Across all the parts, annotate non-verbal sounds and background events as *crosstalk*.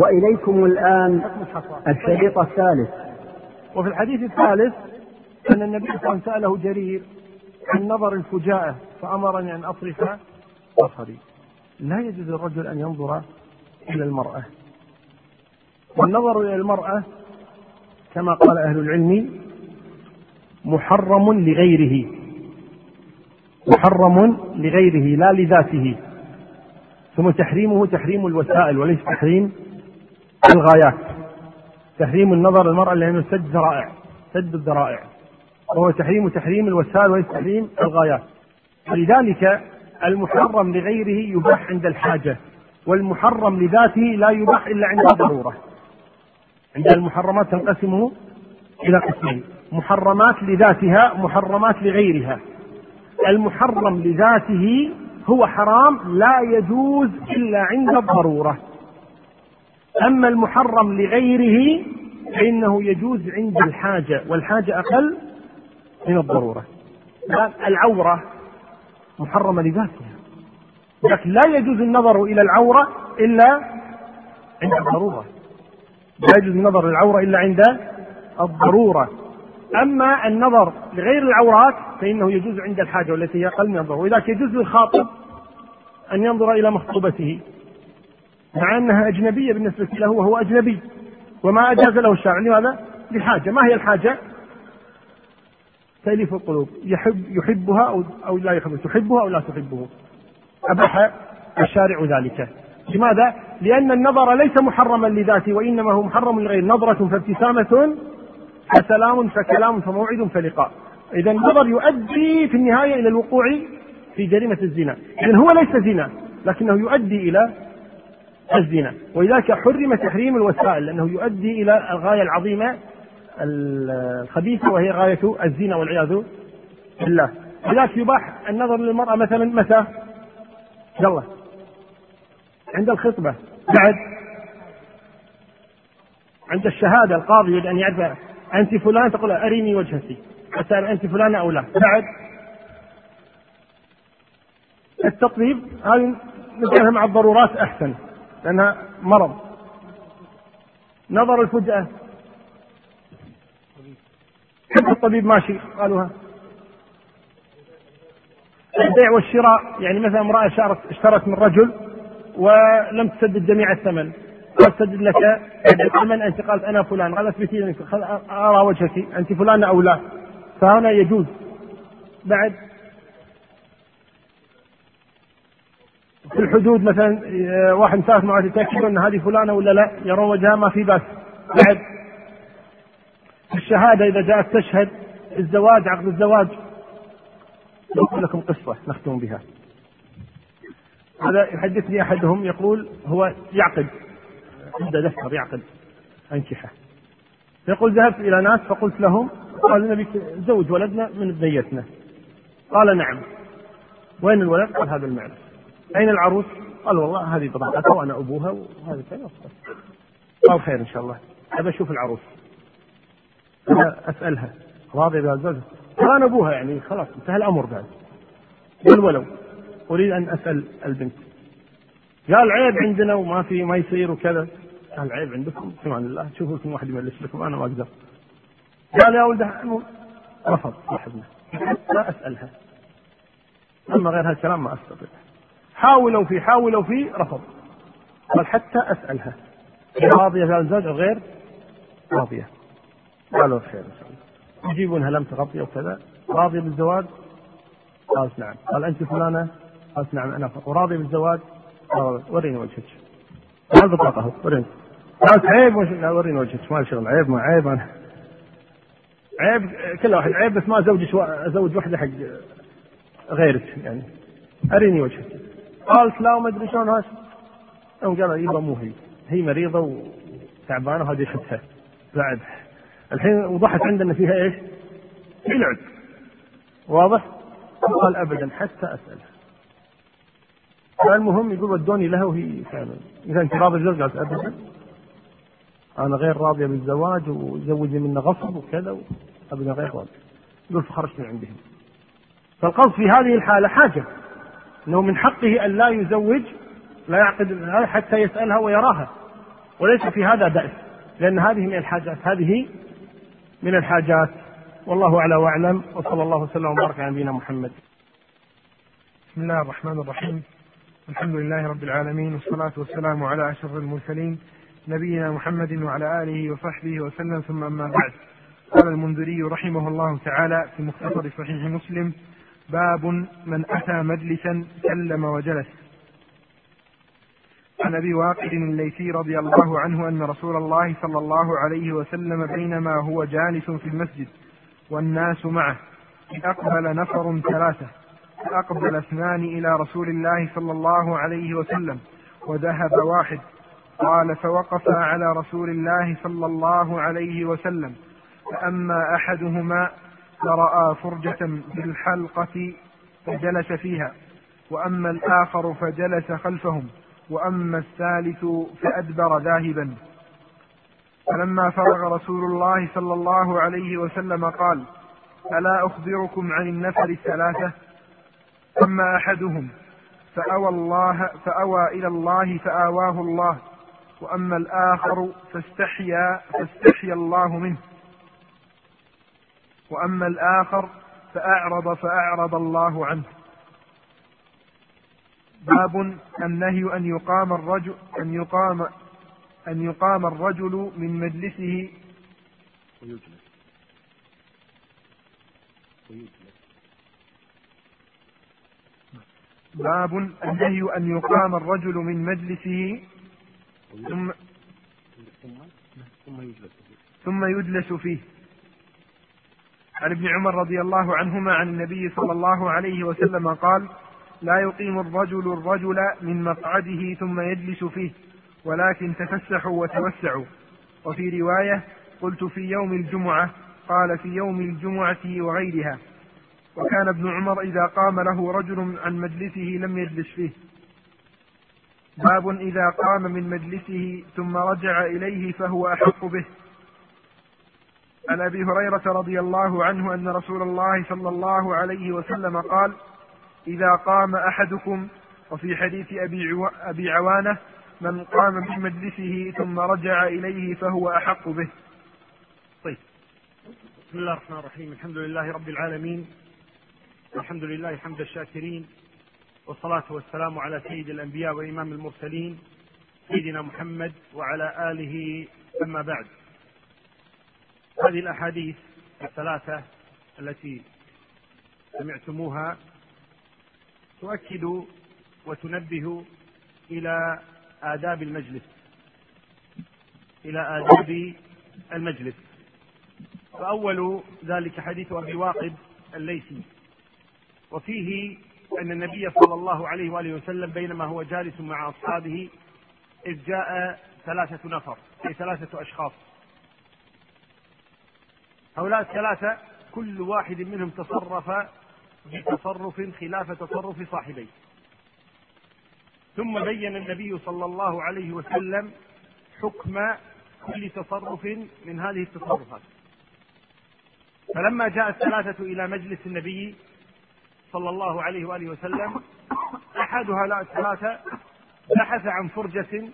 وإليكم الآن الشريط الثالث. وفي الحديث الثالث أن النبي صلى الله عليه وسلم سأله جرير عن نظر الفجاءة فأمرني أن أصرف بصري. لا يجوز للرجل أن ينظر إلى المرأة. والنظر إلى المرأة كما قال أهل العلم محرم لغيره. محرم لغيره لا لذاته. ثم تحريمه تحريم الوسائل وليس تحريم الغايات. تحريم النظر المرأة لأنه سد ذرائع سد الذرائع. وهو تحريم تحريم الوسائل وليس تحريم الغايات. ولذلك المحرم لغيره يباح عند الحاجة والمحرم لذاته لا يباح إلا عند الضرورة. عند المحرمات تنقسم إلى قسمين محرمات لذاتها محرمات لغيرها. المحرم لذاته هو حرام لا يجوز إلا عند الضرورة. أما المحرم لغيره فإنه يجوز عند الحاجة والحاجة أقل من الضرورة. العورة محرمة لذاتها. لكن لا يجوز النظر إلى العورة إلا عند الضرورة. لا يجوز النظر للعورة إلا عند الضرورة. أما النظر لغير العورات فإنه يجوز عند الحاجة والتي هي أقل من الضرورة. ولذلك يجوز للخاطب أن ينظر إلى مخطوبته. مع أنها أجنبية بالنسبة له وهو أجنبي. وما أجاز له الشرع. لماذا؟ لحاجة ما هي الحاجة؟ تأليف القلوب. يحب يحبها أو أو لا يحبها تحبها أو لا تحبه أباح الشارع ذلك. لماذا؟ لأن النظر ليس محرما لذاته وإنما هو محرم لغير نظرة فابتسامة فسلام فكلام فموعد فلقاء. إذا النظر يؤدي في النهاية إلى الوقوع في جريمة الزنا. إذا هو ليس زنا لكنه يؤدي إلى الزنا. ولذلك حرم تحريم الوسائل لأنه يؤدي إلى الغاية العظيمة الخبيثة وهي غاية الزنا والعياذ بالله. لذلك يباح النظر للمرأة مثلا متى؟ يلا. عند الخطبة. بعد. عند الشهادة القاضي يريد أن يعرف أنت فلان تقول أريني وجهك أسأل أنت فلانة أو لا. بعد. التطبيب. هذه نجعلها مع الضرورات أحسن. لأنها مرض. نظر الفجأة. كيف الطبيب ماشي؟ قالوا ها البيع والشراء يعني مثلا امرأة اشترت من رجل ولم تسدد جميع الثمن. قال سدد لك من أنت قالت أنا فلان. قال اثبتي أرى وجهك أنت فلانه أو لا. فهنا يجوز. بعد في الحدود مثلا آه، واحد مسافر معه يتاكدون أن هذه فلانة ولا لا يرون وجهها ما في بأس. بعد الشهادة إذا جاءت تشهد الزواج عقد الزواج. نقول لكم قصة نختم بها. هذا يحدثني أحدهم يقول هو يعقد. عنده دفتر يعقد. أنكحة. يقول ذهبت إلى ناس فقلت لهم قال نبي زوج ولدنا من بنيتنا قال نعم. وين الولد؟ قال هذا المعنى. أين العروس؟ قال والله هذه بضاعتها وأنا أبوها وهذا كذا. قال خير إن شاء الله. أبى أشوف العروس. أنا أسألها. راضية قال أنا أبوها يعني خلاص انتهى الأمر بعد. قال ولو. أريد أن أسأل البنت. قال عيب عندنا وما في ما يصير وكذا. قال عيب عندكم. سبحان الله. شوفوا لكم واحد يملس لكم. أنا ما أقدر. قال يا ولد رفض. صاحبنا لا أسألها. أما غير هالكلام ما أستطيع. حاولوا فيه حاولوا فيه رفض. قال حتى أسألها. راضية في الزوج أو غير؟ راضية. قالوا خير. ان شاء الله يجيبونها لم تغطي وكذا راضية بالزواج؟ قالت نعم. قال أنت فلانة؟ قالت نعم أنا وراضية بالزواج؟ وريني وجهك. ما البطاقة اهو وريني. قالت عيب وش لا وريني وجهك. ما شغل. عيب ما عيب أنا. عيب كل واحد. عيب بس ما ازوجك ازوج واحدة حق غيرك يعني. أريني وجهك. قالت لا ما أدري شلون هاش. يوم قال يبا مو هي. هي مريضة وتعبانة وهذه اختها بعد. الحين وضحت عندنا فيها إيش؟ في لعب واضح؟ قال ابدا حتى اسالها المهم يقول ودوني لها وهي فعلا إذا أنت راضي بالزوج قالت ابدا. أنا غير راضية بالزواج وزوجني منه غصب وكذا ابدا غير راضي. يقول فخرجت من عندهم. فالقصد في هذه الحالة حاجة. إنه من حقه أن لا يزوج لا يعقد حتى يسألها ويراها. وليس في هذا بأس لأن هذه من الحاجات هذه من الحاجات. والله أعلى وأعلم وصلى الله وسلم وبارك على نبينا محمد. بسم الله الرحمن الرحيم. الحمد لله رب العالمين والصلاة والسلام على أشرف المرسلين نبينا محمد وعلى آله وصحبه وسلم. ثم أما بعد قال المنذري رحمه الله تعالى في مختصر صحيح مسلم باب من أتى مجلسا سلم وجلس. عن أبي واقد الليثي رضي الله عنه أن رسول الله صلى الله عليه وسلم بينما هو جالس في المسجد والناس معه أقبل نفر ثلاثة فأقبل اثنان إلى رسول الله صلى الله عليه وسلم وذهب واحد قال فوقف على رسول الله صلى الله عليه وسلم فأما أحدهما فراى فرجة بالحلقة فجلس فيها وأما الآخر فجلس خلفهم وأما الثالث فأدبر ذاهبا. فلما فرغ رسول الله صلى الله عليه وسلم قال ألا أخبركم عن النفر الثلاثة؟ أما أحدهم فأوى الله فأوى إلى الله فآواه الله. وأما الآخر فاستحيا فاستحيا الله منه. وأما الآخر فأعرض فأعرض الله عنه. باب النهي أن يقام الرجل أن يقام أن يقام الرجل من مجلسه. ويجلس. ويجلس. باب النهي أن يقام الرجل من مجلسه. ثم ثم يجلس فيه. عن ابن عمر رضي الله عنهما عن النبي صلى الله عليه وسلم قال لا يقيم الرجل الرجل من مقعده ثم يجلس فيه ولكن تفسحوا وتوسعوا. وفي رواية قلت في يوم الجمعة قال في يوم الجمعة وغيرها. وكان ابن عمر إذا قام له رجل عن مجلسه لم يجلس فيه. باب إذا قام من مجلسه ثم رجع إليه فهو أحق به. عن أبي هريرة رضي الله عنه أن رسول الله صلى الله عليه وسلم قال إذا قام أحدكم وفي حديث أبي, عو... أبي عوانة من قام من مجلسه ثم رجع إليه فهو أحق به. طيب. بسم الله الرحمن الرحيم. الحمد لله رب العالمين. الحمد لله حمد الشاكرين. والصلاة والسلام على سيد الأنبياء وإمام المرسلين سيدنا محمد وعلى آله أما بعد. هذه الأحاديث الثلاثة التي سمعتموها تؤكد وتنبه إلى آداب المجلس إلى آداب المجلس. فأول ذلك حديث أبي واقد الليثي. وفيه أن النبي صلى الله عليه وآله وسلم بينما هو جالس مع أصحابه إذ جاء ثلاثة نفر أي ثلاثة أشخاص. هؤلاء الثلاثة كل واحد منهم تصرف بتصرف خلاف تصرف صاحبيه. ثم بين النبي صلى الله عليه وسلم حكم كل تصرف من هذه التصرفات. فلما جاء الثلاثة إلى مجلس النبي صلى الله عليه وآله وسلم أحد هؤلاء الثلاثة بحث عن فرجة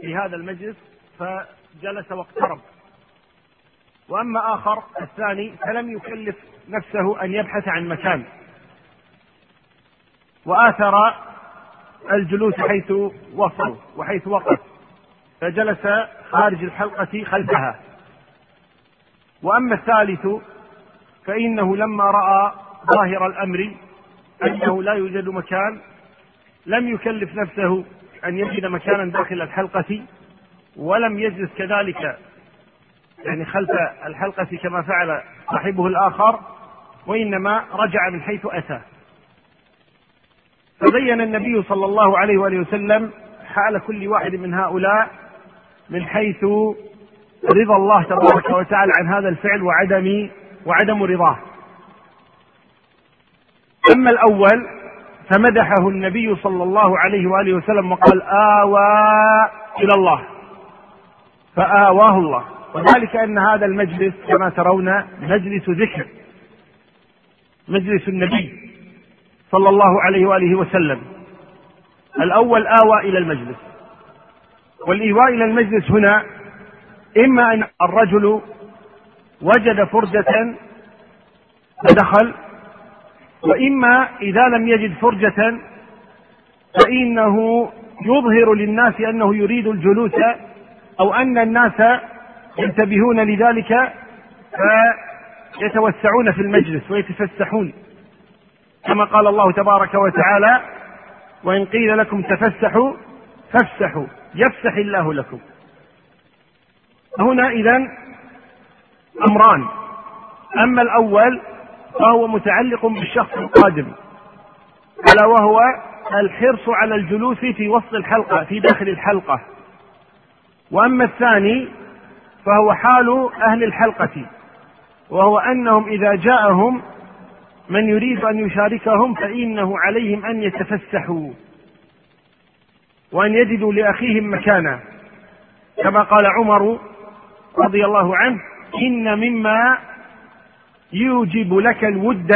في هذا المجلس فجلس واقترب. وأما آخر الثاني فلم يكلف نفسه أن يبحث عن مكان. وآثر الجلوس حيث وصل وحيث وقف فجلس خارج الحلقة خلفها. وأما الثالث فإنه لما رأى ظاهر الأمر أنه لا يوجد مكان لم يكلف نفسه أن يجد مكانا داخل الحلقة ولم يجلس كذلك يعني خلف الحلقة كما فعل صاحبه الآخر وإنما رجع من حيث أتى. فبين النبي صلى الله عليه وآله وسلم حال كل واحد من هؤلاء من حيث رضا الله تبارك وتعالى عن هذا الفعل وعدم وعدم رضاه. أما الأول فمدحه النبي صلى الله عليه وآله وسلم وقال آوى إلى الله. فآواه الله. وذلك أن هذا المجلس كما ترون مجلس ذكر مجلس النبي صلى الله عليه وآله وسلم. الأول آوى إلى المجلس والإيواء إلى المجلس هنا إما أن الرجل وجد فرجة فدخل وإما إذا لم يجد فرجة فإنه يظهر للناس أنه يريد الجلوس أو أن الناس ينتبهون لذلك فيتوسعون في المجلس ويتفسحون. كما قال الله تبارك وتعالى وإن قيل لكم تفسحوا فافسحوا يفسح الله لكم. هنا إذا أمران. أما الأول فهو متعلق بالشخص القادم ألا وهو الحرص على الجلوس في وسط الحلقة في داخل الحلقة. وأما الثاني فهو حال أهل الحلقة وهو أنهم إذا جاءهم من يريد أن يشاركهم فإنه عليهم أن يتفسحوا وأن يجدوا لأخيهم مكانا. كما قال عمر رضي الله عنه إن مما يوجب لك الود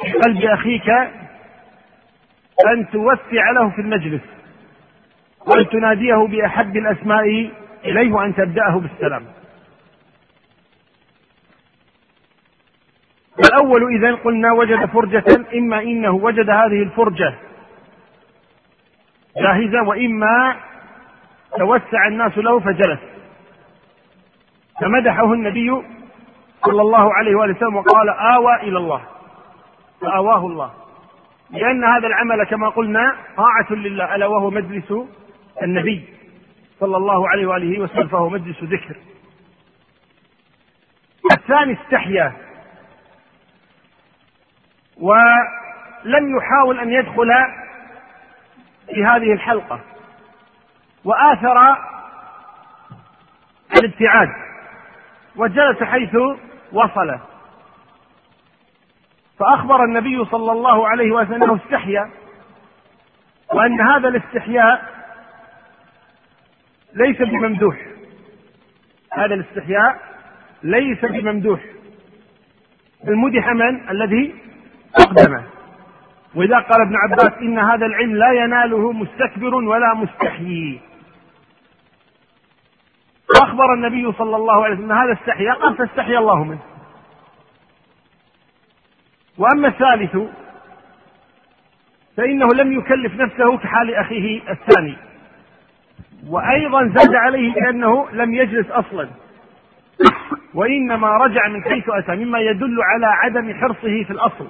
في قلب أخيك أن توسع له في المجلس وأن تناديه بأحب الأسماء إليه وأن تبدأه بالسلام. الأول إذا قلنا وجد فرجة إما إنه وجد هذه الفرجة جاهزة وإما توسع الناس له فجلس. فمدحه النبي صلى الله عليه وآله وسلم وقال آوى إلى الله. فآواه الله. لأن هذا العمل كما قلنا طاعة لله ألا وهو مجلس النبي. صلى الله عليه وآله وسلم فهو مجلس ذكر. الثاني استحيا. ولم يحاول أن يدخل في هذه الحلقة. وآثر الابتعاد. وجلس حيث وصل. فأخبر النبي صلى الله عليه وسلم أنه استحيا. وأن هذا الاستحياء ليس بممدوح. هذا الاستحياء ليس بممدوح. المدح من؟ الذي أقدمه ولذا قال ابن عباس إن هذا العلم لا يناله مستكبر ولا مستحيي. أخبر النبي صلى الله عليه وسلم هذا استحيا قال فاستحيا الله منه. وأما الثالث فإنه لم يكلف نفسه كحال أخيه الثاني. وأيضا زاد عليه بأنه لم يجلس أصلا. وإنما رجع من حيث أتى مما يدل على عدم حرصه في الأصل.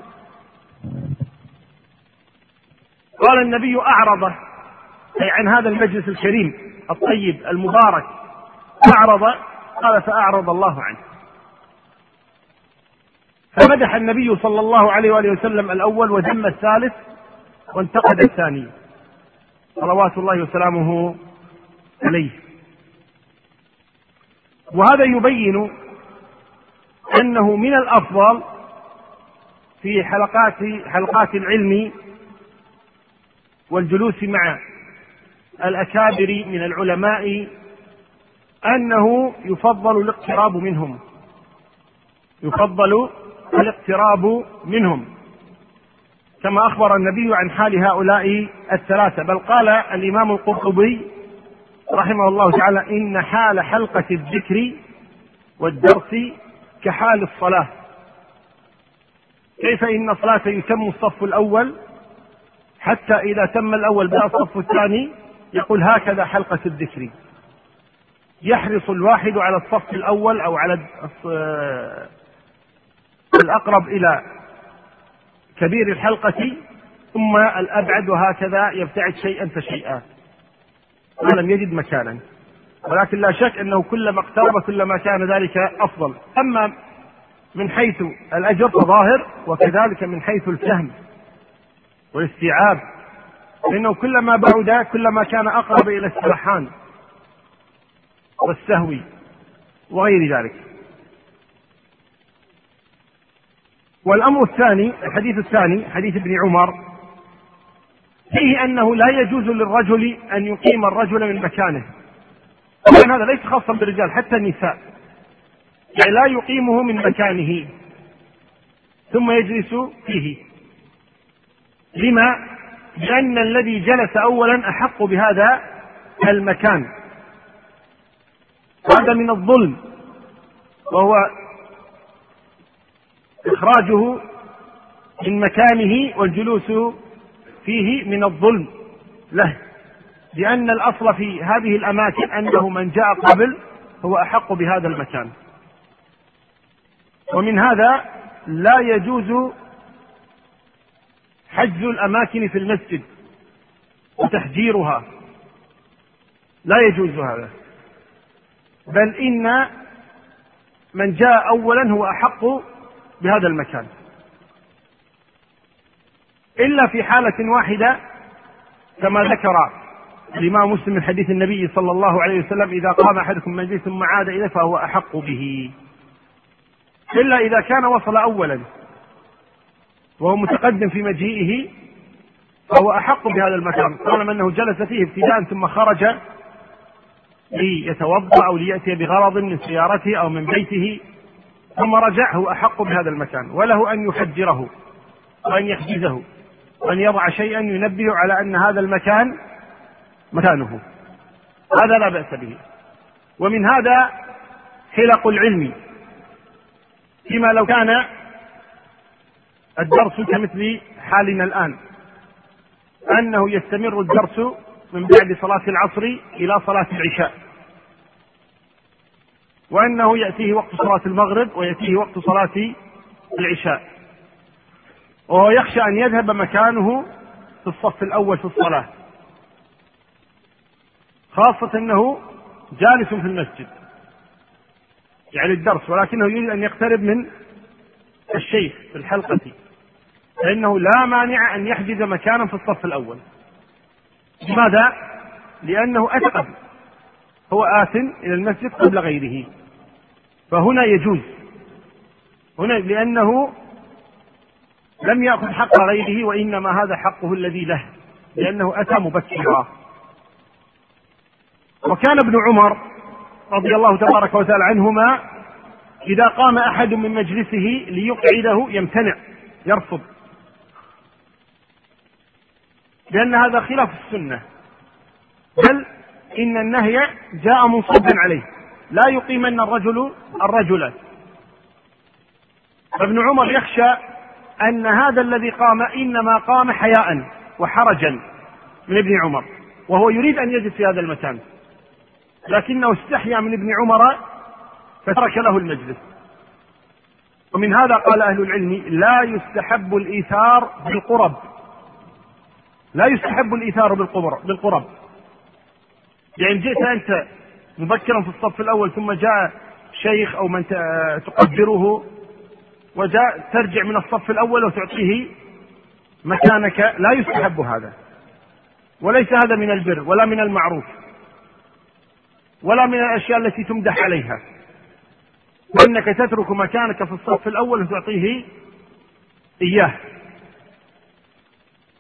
قال النبي أعرض أي عن هذا المجلس الكريم الطيب المبارك أعرض قال فأعرض الله عنه. فمدح النبي صلى الله عليه وآله وسلم الأول وذم الثالث وانتقد الثاني. صلوات الله وسلامه عليه وهذا يبين أنه من الأفضل في حلقات حلقات العلم والجلوس مع الأكابر من العلماء أنه يفضل الاقتراب منهم. يفضل الاقتراب منهم. كما أخبر النبي عن حال هؤلاء الثلاثة. بل قال الإمام القرطبي رحمه الله تعالى إن حال حلقة الذكر والدرس كحال الصلاة. كيف إن الصلاة يتم الصف الأول؟ حتى إذا تم الأول بدأ الصف الثاني يقول هكذا حلقة الذكر. يحرص الواحد على الصف الأول أو على الأقرب إلى كبير الحلقة ثم الأبعد وهكذا يبتعد شيئا فشيئا. ما لم يجد مكانا. ولكن لا شك أنه كلما اقترب كلما كان ذلك أفضل. أما من حيث الأجر فظاهر وكذلك من حيث الفهم والاستيعاب. لأنه كلما بعد كلما كان أقرب إلى السرحان والسهو وغير ذلك. والأمر الثاني الحديث الثاني حديث ابن عمر فيه أنه لا يجوز للرجل أن يقيم الرجل من مكانه. طبعا هذا ليس خاصا بالرجال حتى النساء. يعني لا يقيمه من مكانه. ثم يجلس فيه. لما؟ لأن الذي جلس أولا أحق بهذا المكان. هذا من الظلم. وهو إخراجه من مكانه والجلوس فيه من الظلم له لأن الأصل في هذه الأماكن أنه من جاء قبل هو أحق بهذا المكان. ومن هذا لا يجوز حجز الأماكن في المسجد وتحجيرها. لا يجوز هذا. بل إن من جاء أولا هو أحق بهذا المكان. إلا في حالة واحدة كما ذكر الإمام مسلم من حديث النبي صلى الله عليه وسلم إذا قام أحدكم مجلس ثم عاد إليه فهو أحق به. إلا إذا كان وصل أولا وهو متقدم في مجيئه فهو أحق بهذا المكان. طالما أنه جلس فيه ابتداء ثم خرج ليتوضأ أو ليأتي بغرض من سيارته أو من بيته ثم رجع هو أحق بهذا المكان. وله أن يحجره وأن يحجزه. وأن يضع شيئا ينبه على أن هذا المكان مكانه. هذا لا بأس به. ومن هذا حلق العلم. فيما لو كان الدرس كمثل حالنا الآن. أنه يستمر الدرس من بعد صلاة العصر إلى صلاة العشاء. وأنه يأتيه وقت صلاة المغرب ويأتيه وقت صلاة العشاء. وهو يخشى أن يذهب مكانه في الصف الأول في الصلاة. خاصة أنه جالس في المسجد. يعني الدرس ولكنه يريد أن يقترب من الشيخ في الحلقة. فإنه لا مانع أن يحجز مكانا في الصف الأول. لماذا؟ لأنه أتقن هو آت إلى المسجد قبل غيره. فهنا يجوز. هنا لأنه لم يأخذ حق غيره وإنما هذا حقه الذي له لأنه أتى مبكرا وكان ابن عمر رضي الله تبارك وتعالى عنهما إذا قام أحد من مجلسه ليقعده يمتنع يرفض لأن هذا خلاف السنة. بل إن النهي جاء منصبا عليه. لا يقيمن الرجل الرجل. فابن عمر يخشى أن هذا الذي قام إنما قام حياء وحرجا من ابن عمر وهو يريد أن يجلس في هذا المكان. لكنه استحيا من ابن عمر فترك له المجلس. ومن هذا قال أهل العلم لا يستحب الإيثار بالقرب. لا يستحب الإيثار بالقرب. يعني جئت أنت مبكرا في الصف الأول ثم جاء شيخ أو من تقدره وجاء ترجع من الصف الأول وتعطيه مكانك. لا يستحب هذا. وليس هذا من البر ولا من المعروف ولا من الأشياء التي تمدح عليها. وأنك تترك مكانك في الصف الأول وتعطيه إياه.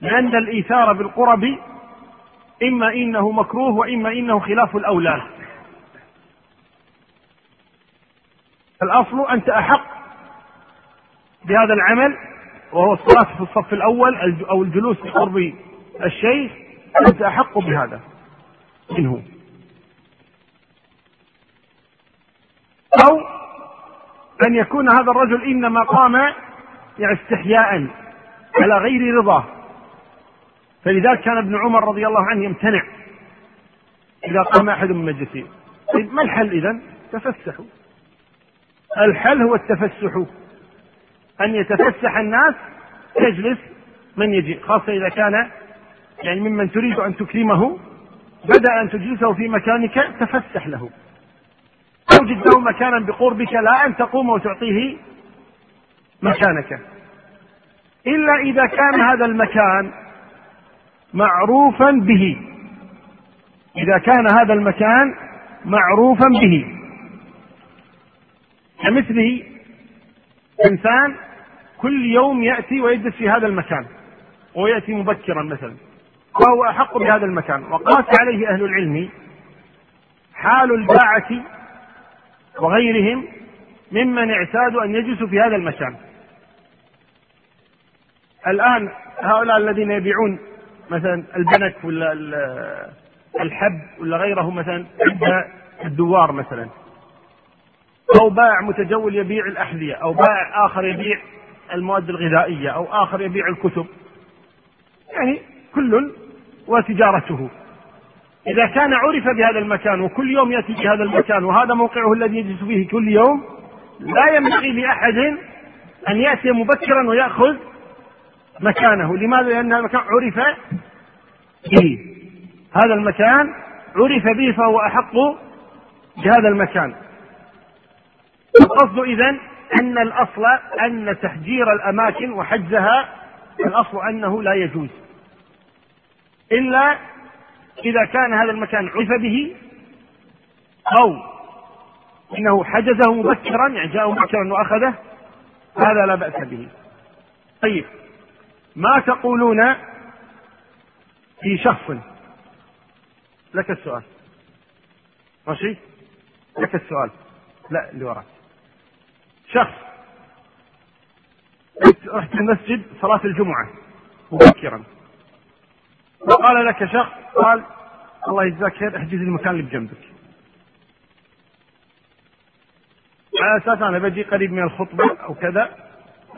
لأن الإيثار بالقرب إما إنه مكروه وإما إنه خلاف الأولى. الأصل أنت أحق بهذا العمل وهو الصلاة في الصف الأول أو الجلوس بقرب الشيخ أنت أحق بهذا منه. أو أن يكون هذا الرجل إنما قام يعني استحياء على غير رضاه. فلذلك كان ابن عمر رضي الله عنه يمتنع إذا قام أحد من مجلسه. طيب ما الحل إذا؟ تفسحوا الحل هو التفسح. أن يتفسح الناس يجلس من يجي خاصة إذا كان يعني ممن تريد أن تكرمه بدأ أن تجلسه في مكانك تفسح له. أوجد له مكانا بقربك لا أن تقوم وتعطيه مكانك. إلا إذا كان هذا المكان معروفا به. إذا كان هذا المكان معروفا به. كمثله إنسان كل يوم يأتي ويجلس في هذا المكان ويأتي مبكرا مثلا وهو أحق بهذا المكان. وقاس عليه أهل العلم حال الباعة وغيرهم ممن اعتادوا أن يجلسوا في هذا المكان. الآن هؤلاء الذين يبيعون مثلا البنك ولا الحب ولا غيره مثلا عند الدوار مثلا أو بائع متجول يبيع الأحذية أو بائع آخر يبيع المواد الغذائية أو آخر يبيع الكتب. يعني كل وتجارته. إذا كان عرف بهذا المكان وكل يوم يأتي بهذا المكان وهذا موقعه الذي يجلس فيه كل يوم لا ينبغي لأحد أن يأتي مبكرا ويأخذ مكانه. لماذا؟ لأن المكان عرف به. هذا المكان عرف به فهو أحق بهذا المكان. القصد إذا أن الأصل أن تحجير الأماكن وحجزها الأصل أنه لا يجوز. إلا إذا كان هذا المكان عرف به أو إنه حجزه مبكرا يعني جاءه مبكرا وأخذه هذا لا بأس به. طيب ما تقولون في شخص؟ لك السؤال. ماشي؟ لك السؤال. لا اللي وراك. شخص رحت المسجد صلاة الجمعة مبكرا. وقال لك شخص قال الله يجزاك خير احجز المكان اللي بجنبك. على أساس أنا بجي قريب من الخطبة أو كذا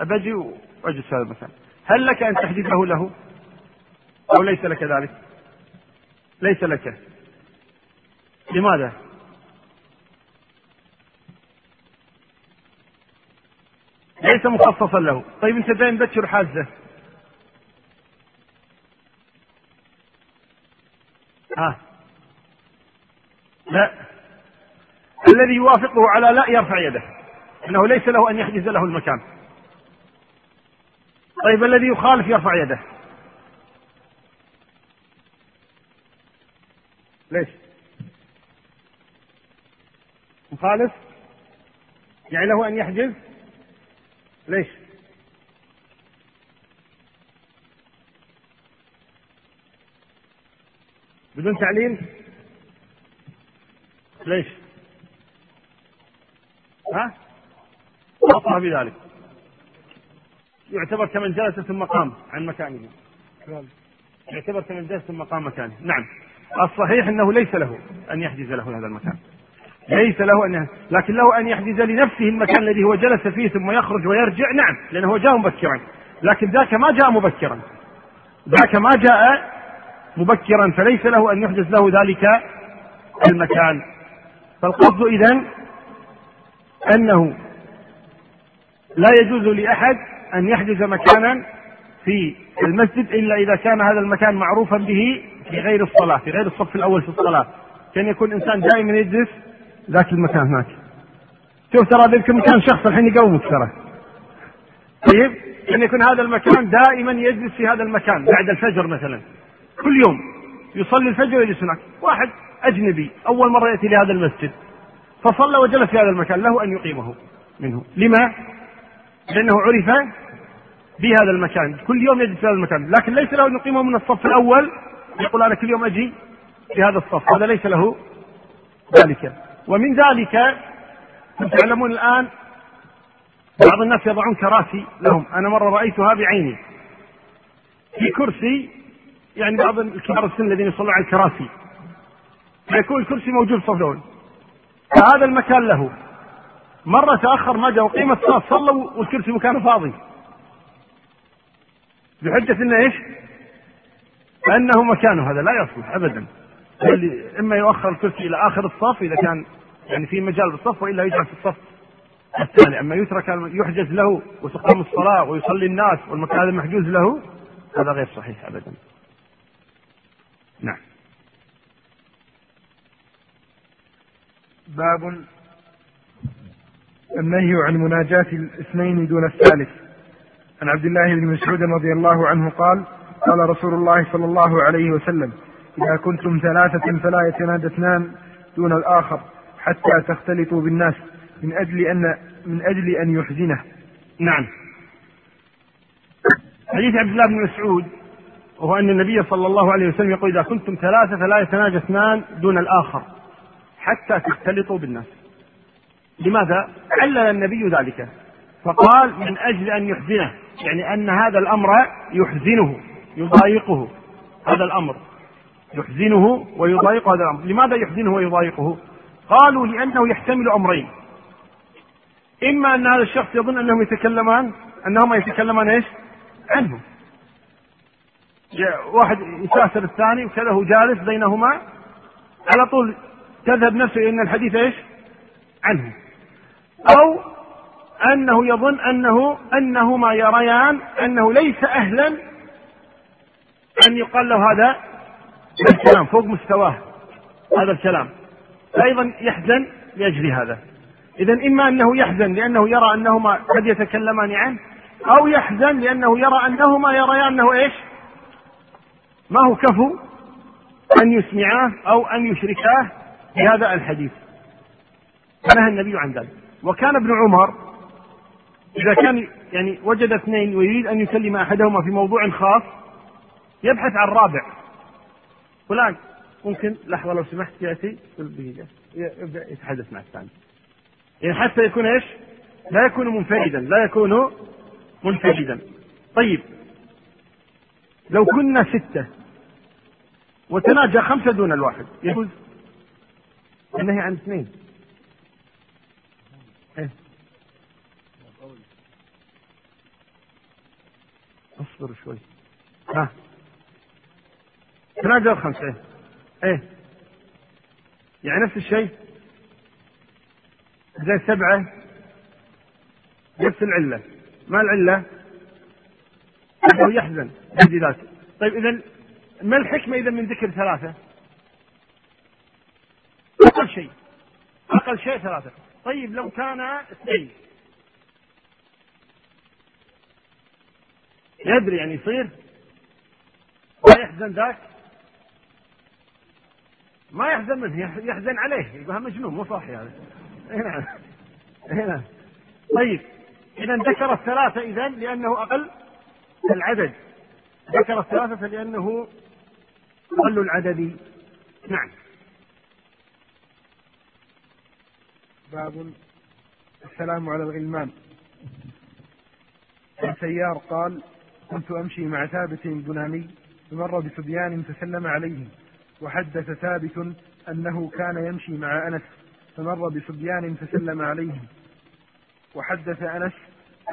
بجي وأجلس هذا المكان. هل لك أن تحجزه له؟ أو ليس لك ذلك؟ ليس لك. لماذا؟ ليس مخصصا له. طيب انت دائما بكر حازة. ها. لا. الذي يوافقه على لا يرفع يده. إنه ليس له أن يحجز له المكان. طيب الذي يخالف يرفع يده. ليش؟ مخالف؟ يعني له أن يحجز؟ ليش؟ بدون تعليل؟ ليش؟ ها؟ وصف بذلك. يعتبر كمن جلس ثم قام عن مكانه. يعتبر كمن جلس ثم قام مكانه. نعم. الصحيح أنه ليس له أن يحجز له هذا المكان. ليس له ان لكن له أن يحجز لنفسه المكان الذي هو جلس فيه ثم يخرج ويرجع. نعم لأنه جاء مبكرا. لكن ذاك ما جاء مبكرا. ذاك ما جاء مبكرا فليس له أن يحجز له ذلك المكان. فالقصد اذا أنه لا يجوز لأحد أن يحجز مكانا في المسجد إلا إذا كان هذا المكان معروفا به في غير الصلاة في غير الصف الأول في الصلاة. كان يكون إنسان دائما يجلس ذاك المكان هناك. شوف ترى ذلك المكان شخص الحين يقومك ترى. طيب؟ ان يكون هذا المكان دائما يجلس في هذا المكان بعد الفجر مثلا. كل يوم يصلي الفجر ويجلس هناك. واحد أجنبي أول مرة يأتي لهذا المسجد. فصلى وجلس في هذا المكان. له أن يقيمه منه. لما؟ لأنه عرف بهذا المكان. كل يوم يجلس في هذا المكان. لكن ليس له أن يقيمه من الصف الأول. يقول أنا كل يوم أجي في هذا الصف. هذا ليس له ذلك. ومن ذلك تعلمون الآن بعض الناس يضعون كراسي لهم. أنا مرة رأيتها بعيني. في كرسي يعني بعض الكبار السن الذين يصلون على الكراسي. فيكون الكرسي موجود الصف فهذا المكان له. مرة تأخر ما جاء وقيمة الصلاة صلوا والكرسي مكانه فاضي. بحجة إنه إيش؟ أنه مكانه. هذا لا يصلح أبدا. إما يؤخر الكرسي إلى آخر الصف إذا كان يعني في مجال بالصف وإلا يجعل في الصف الثاني أما يترك يحجز له وتقام الصلاة ويصلي الناس والمكان هذا محجوز له هذا غير صحيح ابدا. نعم. باب النهي عن مناجاة الاثنين دون الثالث. عن عبد الله بن مسعود رضي الله عنه قال: قال رسول الله صلى الله عليه وسلم: إذا كنتم ثلاثة فلا يتنادى اثنان دون الآخر حتى تختلطوا بالناس من أجل أن من أجل أن يحزنه. نعم. حديث عبد الله بن مسعود وهو أن النبي صلى الله عليه وسلم يقول إذا كنتم ثلاثة فلا يتناجى اثنان دون الآخر حتى تختلطوا بالناس. لماذا؟ علل النبي ذلك. فقال من أجل أن يحزنه يعني أن هذا الأمر يحزنه يضايقه هذا الأمر. يحزنه ويضايقه هذا الأمر. لماذا يحزنه ويضايقه؟ قالوا لأنه يحتمل أمرين إما أن هذا الشخص يظن أنهم يتكلمان أنهما يتكلمان إيش عنه واحد يساسر الثاني وكذا هو جالس بينهما على طول تذهب نفسه أن الحديث إيش؟ عنه. أو أنه يظن أنه أنهما يريان أنه ليس أهلا أن يقال له هذا الكلام فوق مستواه هذا الكلام. أيضا يحزن لأجل هذا. اذا إما أنه يحزن لأنه يرى أنهما قد يتكلمان عنه أو يحزن لأنه يرى أنهما يريان أنه إيش؟ ما هو كفو أن يسمعاه أو أن يشركاه بهذا الحديث فنهى النبي عن ذلك وكان ابن عمر إذا كان يعني وجد اثنين ويريد أن يكلم أحدهما في موضوع خاص يبحث عن رابع فلان ممكن لحظة لو سمحت يأتي يبدأ يتحدث مع الثاني. يعني حتى يكون إيش؟ لا يكون منفردا لا يكون منفردا. طيب. لو كنا ستة وتناجى خمسة دون الواحد يجوز؟ النهي عن اثنين. إيه؟ أصبر شوي. ها. تناجى الخمسة إيه. يعني نفس الشيء؟ زي سبعة نفس العلة. ما العلة؟ أنه يحزن ذاته طيب إذا ما الحكمة إذا من ذكر ثلاثة؟ أقل شيء. أقل شيء ثلاثة. طيب لو كان اثنين. يدري يعني يصير؟ ما يحزن ذاك؟ ما يحزن منه يحزن عليه. يقول مجنون مو صاحي هذا. هنا هنا طيب إذا ذكر الثلاثة إذا لأنه أقل العدد. ذكر الثلاثة لأنه أقل العدد. نعم. باب السلام على الغلمان. السيار قال كنت أمشي مع ثابت البناني فمر بصبيان فسلم عليهم. وحدث ثابت أنه كان يمشي مع أنس فمر بصبيان فسلم عليهم. وحدث أنس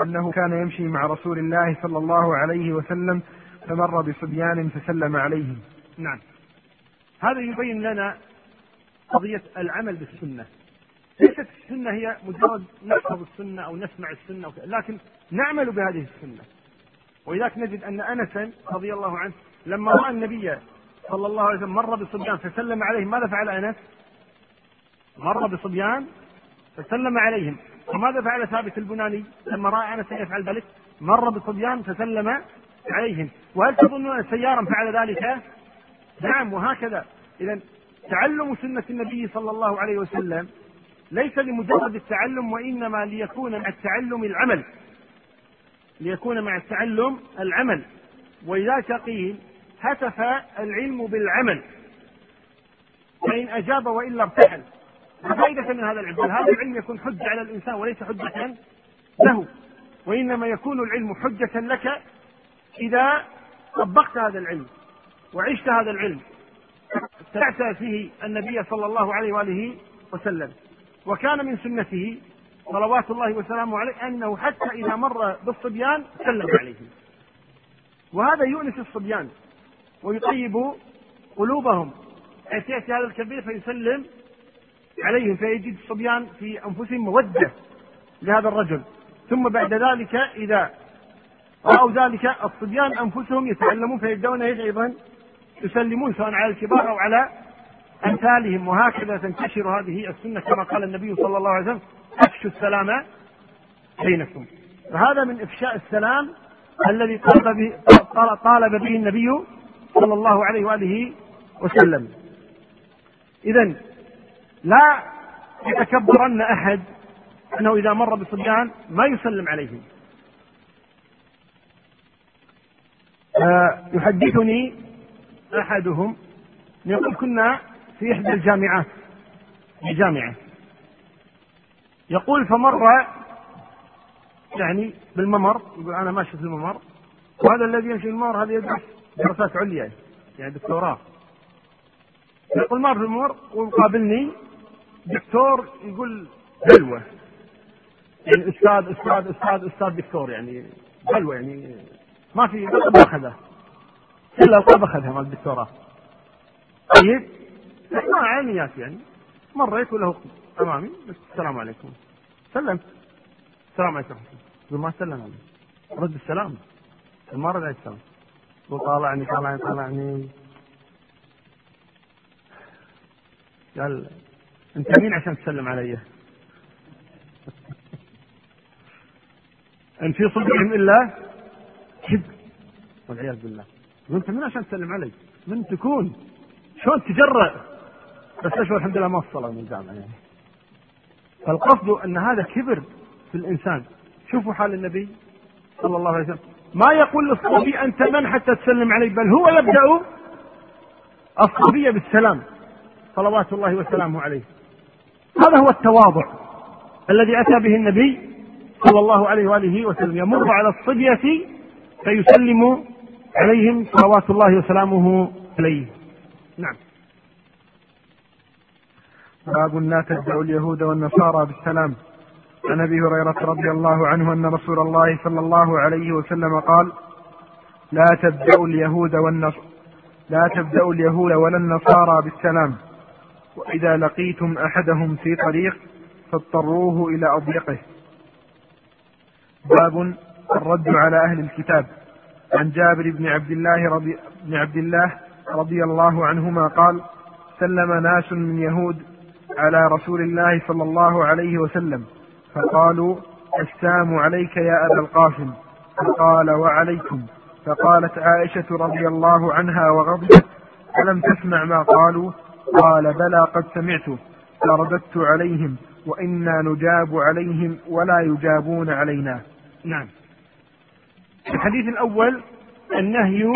أنه كان يمشي مع رسول الله صلى الله عليه وسلم فمر بصبيان فسلم عليهم. نعم. هذا يبين لنا قضية العمل بالسنة. ليست السنة هي مجرد نحفظ السنة أو نسمع السنة لكن نعمل بهذه السنة. ولذلك نجد أن أنسا رضي الله عنه لما رأى النبي صلى الله عليه وسلم مر بصبيان فسلم عليهم ماذا فعل أنس؟ مر بصبيان فسلم عليهم وماذا فعل ثابت البناني لما رأى أنس يفعل ذلك؟ مر بصبيان فسلم عليهم وهل تظنون أن سيارا فعل ذلك؟ نعم وهكذا إذا تعلم سنة النبي صلى الله عليه وسلم ليس لمجرد التعلم وإنما ليكون مع التعلم العمل ليكون مع التعلم العمل ولذلك قيل هتف العلم بالعمل. فإن أجاب وإلا ارتحل فائدة من هذا العلم؟ هذا العلم يكون حجة على الإنسان وليس حجة له. وإنما يكون العلم حجة لك إذا طبقت هذا العلم وعشت هذا العلم. اتبعت فيه النبي صلى الله عليه وآله وسلم. وكان من سنته صلوات الله وسلامه عليه أنه حتى إذا مر بالصبيان سلم عليهم وهذا يؤنس الصبيان. ويطيب قلوبهم. حيث يأتي هذا الكبير فيسلم عليهم فيجد الصبيان في أنفسهم مودة لهذا الرجل. ثم بعد ذلك إذا رأوا ذلك الصبيان أنفسهم يتعلمون فيبدون أيضا يسلمون سواء على الكبار أو على أمثالهم. وهكذا تنتشر هذه السنة كما قال النبي صلى الله عليه وسلم أفشوا السلام بينكم. فهذا من إفشاء السلام الذي طالب به النبي صلى الله عليه وآله وسلم. اذا لا يتكبرن أحد أنه إذا مر بصبيان ما يسلم عليهم. يحدثني أحدهم يقول كنا في إحدى الجامعات في جامعة. يقول فمر يعني بالممر يقول أنا ماشي في الممر وهذا الذي يمشي الممر هذا يدرس دراسات عليا يعني دكتوراه. يقول مر المر ويقابلني دكتور يقول بلوى يعني أستاذ أستاذ أستاذ أستاذ دكتور يعني بلوى يعني ما في لقب اخذه إلا لقب أخذها مال الدكتوراه. طيب ما عينيات يعني. مريت وله امامي بس السلام عليكم. سلمت السلام عليكم. يقول ما سلم علي رد السلام. ما رد عليه السلام وطالعني طالعني طالعني قال انت مين عشان تسلم علي؟ *laughs* ان في صدورهم الا كبر والعياذ بالله وانت مين عشان تسلم علي؟ من تكون؟ شلون تجرأ؟ بس أشوف الحمد لله ما وصلوا من الجامعة يعني. فالقصد أن هذا كبر في الإنسان شوفوا حال النبي صلى الله عليه وسلم ما يقول للصبي أنت من حتى تسلم علي بل هو يبدأ الصبي بالسلام صلوات الله وسلامه عليه. هذا هو التواضع الذي أتى به النبي صلى الله عليه وآله وسلم. يمر على الصبية فيسلم عليهم صلوات الله وسلامه عليه. نعم. باب لا تدعوا اليهود والنصارى بالسلام. عن أبي هريرة رضي الله عنه أن رسول الله صلى الله عليه وسلم قال لا تبدأوا اليهود والنص لا تبدأوا اليهود ولا النصارى بالسلام وإذا لقيتم أحدهم في طريق فاضطروه إلى أضيقه. باب الرد على أهل الكتاب. عن جابر بن عبد الله رضي بن عبد الله رضي الله عنهما قال سلم ناس من يهود على رسول الله صلى الله عليه وسلم فقالوا السام عليك يا أبا القاسم. فقال وعليكم. فقالت عائشة رضي الله عنها وغضبت ألم تسمع ما قالوا؟ قال بلى قد سمعت. فرددت عليهم وإنا نجاب عليهم ولا يجابون علينا. نعم. الحديث الأول النهي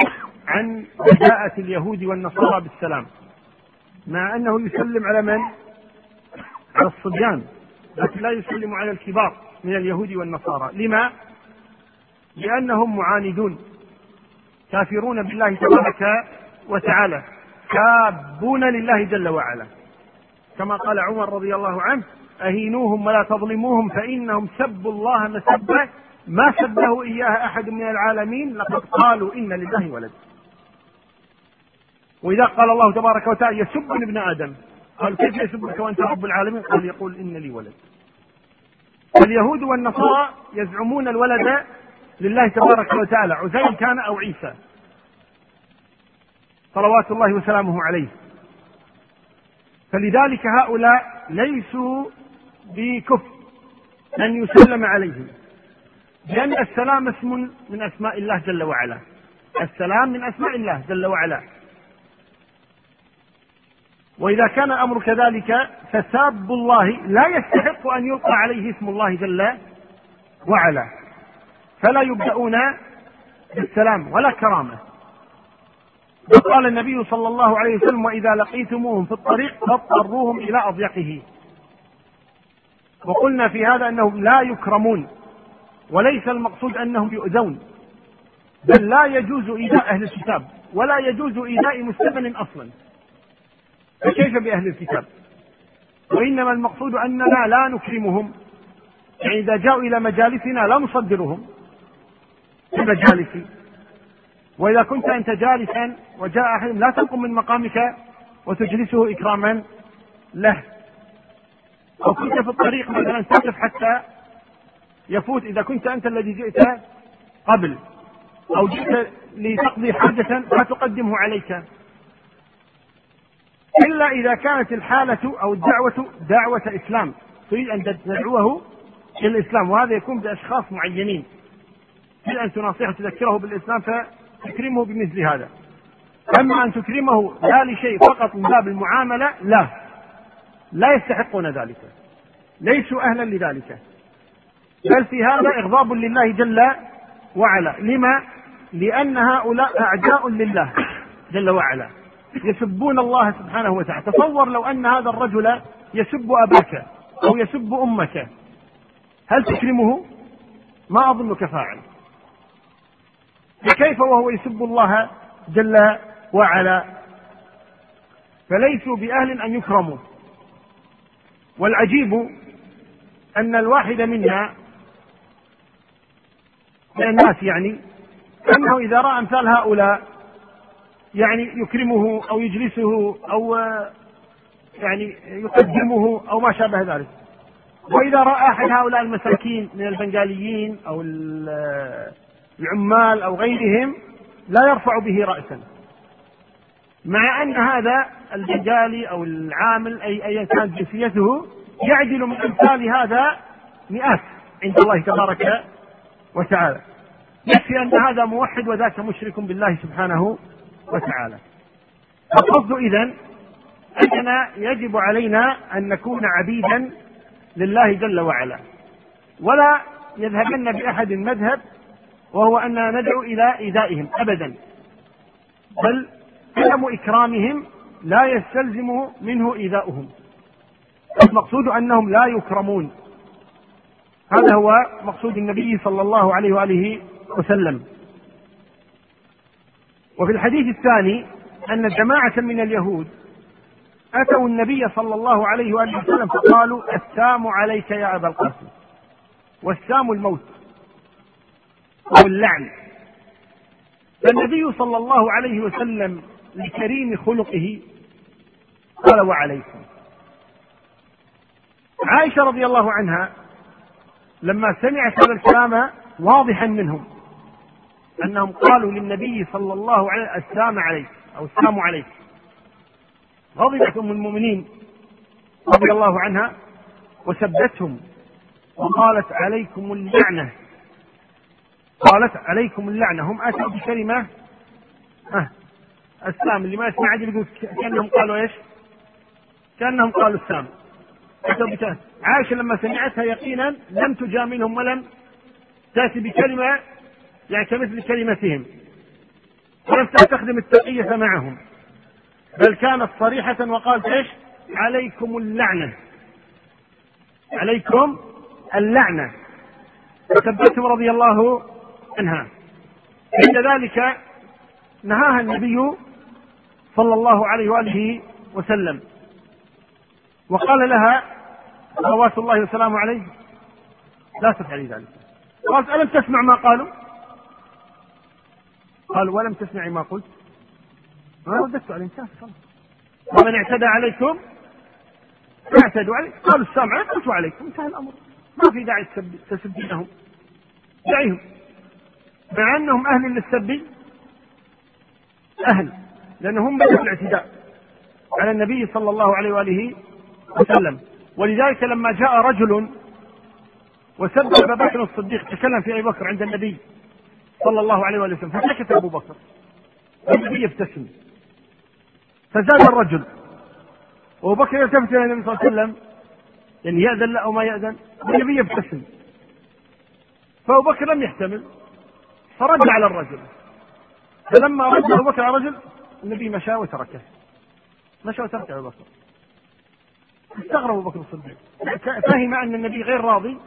عن بداءة اليهود والنصارى بالسلام. مع أنه يسلم على من؟ على الصبيان. لكن لا يسلم على الكبار من اليهود والنصارى. لما؟ لأنهم معاندون. كافرون بالله تبارك وتعالى. كابون لله جل وعلا. كما قال عمر رضي الله عنه أهينوهم ولا تظلموهم فإنهم سبوا الله مسبة ما سبه إياها أحد من العالمين لقد قالوا إن لله ولد. وإذا قال الله تبارك وتعالى يسب ابن آدم. قال كيف يسبك وأنت رب العالمين؟ قال يقول إن لي ولد. اليهود والنصارى يزعمون الولد لله تبارك وتعالى عزير كان أو عيسى. صلوات الله وسلامه عليه. فلذلك هؤلاء ليسوا بكفر أن يسلم عليهم. لأن السلام اسم من أسماء الله جل وعلا. السلام من أسماء الله جل وعلا. وإذا كان الأمر كذلك فساب الله لا يستحق أن يلقى عليه اسم الله جل وعلا. فلا يبدأون بالسلام ولا كرامة. وقال النبي صلى الله عليه وسلم وإذا لقيتموهم في الطريق فاضطروهم إلى أضيقه. وقلنا في هذا أنهم لا يكرمون وليس المقصود أنهم يؤذون بل لا يجوز إيذاء أهل الكتاب ولا يجوز إيذاء مستمن أصلا. فكيف بأهل الكتاب؟ وإنما المقصود أننا لا نكرمهم. يعني إذا جاءوا إلى مجالسنا لا نصدرهم. في المجالس وإذا كنت أنت جالسا وجاء أحد لا تقم من مقامك وتجلسه إكراما له. أو كنت في الطريق مثلا تقف حتى يفوت إذا كنت أنت الذي جئت قبل. أو جئت لتقضي حاجة لا تقدمه عليك. إلا إذا كانت الحالة أو الدعوة دعوة إسلام. تريد أن تدعوه إلى الإسلام وهذا يكون بأشخاص معينين. تريد أن تناصحه تذكره بالإسلام فتكرمه بمثل هذا. أما أن تكرمه لا لشيء فقط من باب المعاملة لا. لا يستحقون ذلك. ليسوا أهلا لذلك. بل في هذا إغضاب لله جل وعلا. لما؟ لأن هؤلاء أعداء لله جل وعلا. يسبون الله سبحانه وتعالى. تصور لو أن هذا الرجل يسب أباك أو يسب أمك هل تكرمه؟ ما أظنك فاعل. فكيف وهو يسب الله جل وعلا؟ فليسوا بأهل أن يكرموا. والعجيب أن الواحد منا من الناس يعني أنه إذا رأى أمثال هؤلاء يعني يكرمه أو يجلسه أو يعني يقدمه أو ما شابه ذلك. وإذا رأى أحد هؤلاء المساكين من البنغاليين أو العمال أو غيرهم لا يرفع به رأسا. مع أن هذا البنغالي أو العامل أي أيا كانت جنسيته يعدل من أمثال هذا مئات عند الله تبارك وتعالى. يكفي أن هذا موحد وذاك مشرك بالله سبحانه وتعالى. القصد إذا أننا يجب علينا أن نكون عبيدا لله جل وعلا. ولا يذهبن بأحد مذهب وهو أننا ندعو إلى إيذائهم أبدا. بل عدم إكرامهم لا يستلزم منه إيذاؤهم. المقصود أنهم لا يكرمون. هذا هو مقصود النبي صلى الله عليه وآله وسلم. وفي الحديث الثاني أن جماعة من اليهود أتوا النبي صلى الله عليه وآله وسلم فقالوا السام عليك يا أبا القاسم والسام الموت أو اللعن. فالنبي صلى الله عليه وسلم لكريم خلقه قال وعليكم. عائشة رضي الله عنها لما سمعت هذا الكلام واضحا منهم. أنهم قالوا للنبي صلى الله عليه السلام عليك أو السلام عليك. غضبت أم المؤمنين رضي الله عنها وسبتهم وقالت عليكم اللعنة. قالت عليكم اللعنة. هم أتوا بكلمة أه السام اللي ما يسمع عدل يقول كأنهم قالوا إيش؟ كأنهم قالوا السام أتوا عائشة لما سمعتها يقينا لم تجاملهم ولم تأتي بكلمة يعني كمثل كلمتهم. ولم تستخدم التقية معهم. بل كانت صريحة وقالت إيش؟ عليكم اللعنة. عليكم اللعنة. وثبتهم رضي الله عنها. عند ذلك نهاها النبي صلى الله عليه وآله وسلم. وقال لها صلوات الله وسلامه عليه. لا تفعلي ذلك. قالت ألم تسمع ما قالوا؟ قال ولم تسمعي ما قلت. ما رددت عليه انتهى ومن اعتدى عليكم؟ فاعتدوا عليه قالوا السلام عليكم قلت عليكم. انتهى الأمر. ما في داعي تسبينهم دعيهم. مع أنهم أهل للسب أهل. لانهم بدأوا الاعتداء على النبي صلى الله عليه وآله وسلم. ولذلك لما جاء رجل وسب ابا بكر الصديق تكلم في أبي بكر عند النبي. صلى الله عليه وسلم فسكت أبو بكر. والنبي يبتسم. فزاد الرجل. وابو بكر يلتفت إلى النبي صلى الله عليه وسلم. يعني يأذن له أو ما يأذن. والنبي يبتسم. فأبو بكر لم يحتمل. فرد على الرجل. فلما رد أبو بكر على الرجل النبي مشى وتركه. مشى وتركه أبو بكر. استغرب أبو بكر الصديق. فهم أن النبي غير راضي.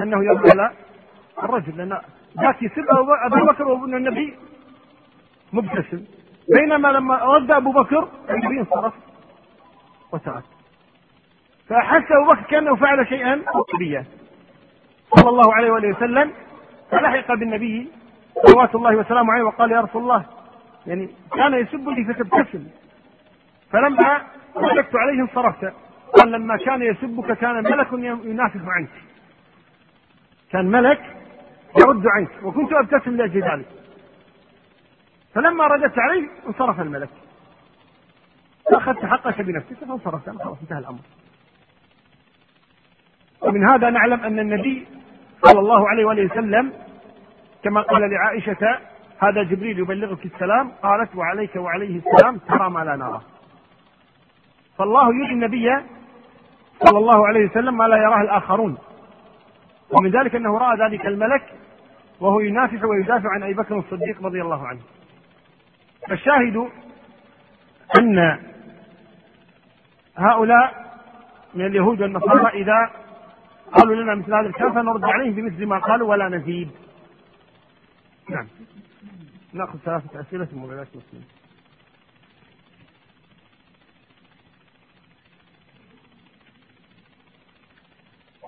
أنه يرد على الرجل لأن ذاك يسب ابو بكر وابن النبي. مبتسم. بينما لما رد أبو بكر النبي انصرف وترك فاحس أبو بكر كأنه فعل شيئا قبيا صلى الله عليه وآله وسلم فلحق بالنبي صلوات الله وسلامه عليه وقال يا رسول الله. يعني كان يسبني فتبتسم. فلما رددت عليه انصرفت. قال لما كان يسبك كان ملك ينافس عنك. كان ملك يرد عنك وكنت أبتسم لأجل ذلك. فلما رددت عليه انصرف الملك. فاخذت حقك بنفسك فانصرفت خلاص انتهى الأمر. ومن هذا نعلم أن النبي صلى الله عليه وآله وسلم كما قال لعائشة هذا جبريل يبلغك السلام قالت وعليك وعليه السلام ترى ما لا نرى. فالله يري النبي صلى الله عليه وسلم ما لا يراه الآخرون. ومن ذلك أنه رأى ذلك الملك وهو ينافح ويدافع عن أبي بكر الصديق رضي الله عنه. فالشاهد أن هؤلاء من اليهود والنصارى إذا قالوا لنا مثل هذا الكلام فنرد عليهم بمثل ما قالوا ولا نزيد. نعم. نأخذ ثلاثة أسئلة من مولاة مسلم.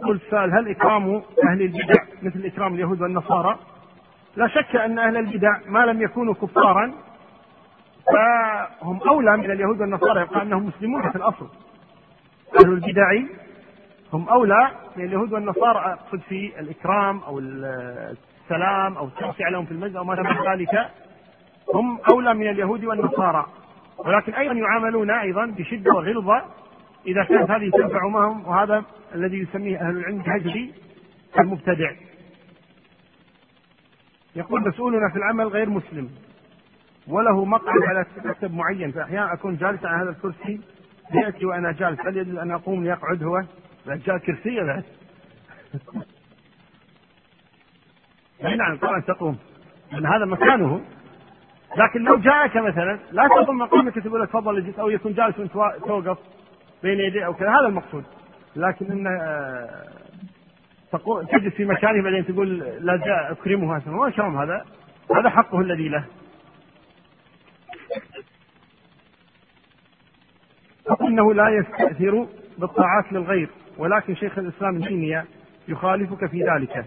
قلت سأل هل إكرام أهل البدع مثل إكرام اليهود والنصارى؟ لا شك أن أهل البدع ما لم يكونوا كفارا فهم أولى من اليهود والنصارى يبقى أنهم مسلمون في الأصل. أهل البدع هم أولى من اليهود والنصارى أقصد في الإكرام أو السلام أو التوسع لهم في المجد أو ما شابه ذلك. هم أولى من اليهود والنصارى. ولكن أيضا يعاملون أيضا بشدة وغلظة إذا كانت هذه تنفع معهم وهذا الذي يسميه أهل العلم بهجري المبتدع. يقول مسؤولنا في العمل غير مسلم وله مقعد على مكتب معين فأحيانا أكون جالسا على هذا الكرسي يأتي وأنا جالس هل يجوز أن أقوم ليقعد هو؟ جاء كرسي له نعم طبعا تقوم. لأن هذا مكانه. لكن لو جاءك مثلا لا تقوم مقامك تقول له تفضل اجلس أو يكون جالس وأنت توقف. بين يديه أو كذا هذا المقصود. لكن انه آه، تقول تجلس في مكانه بعدين تقول لا جاء أكرمه ما كرم هذا هذا حقه الذي له. إنه لا يستأثر بالطاعات للغير ولكن شيخ الإسلام ابن تيمية يخالفك في ذلك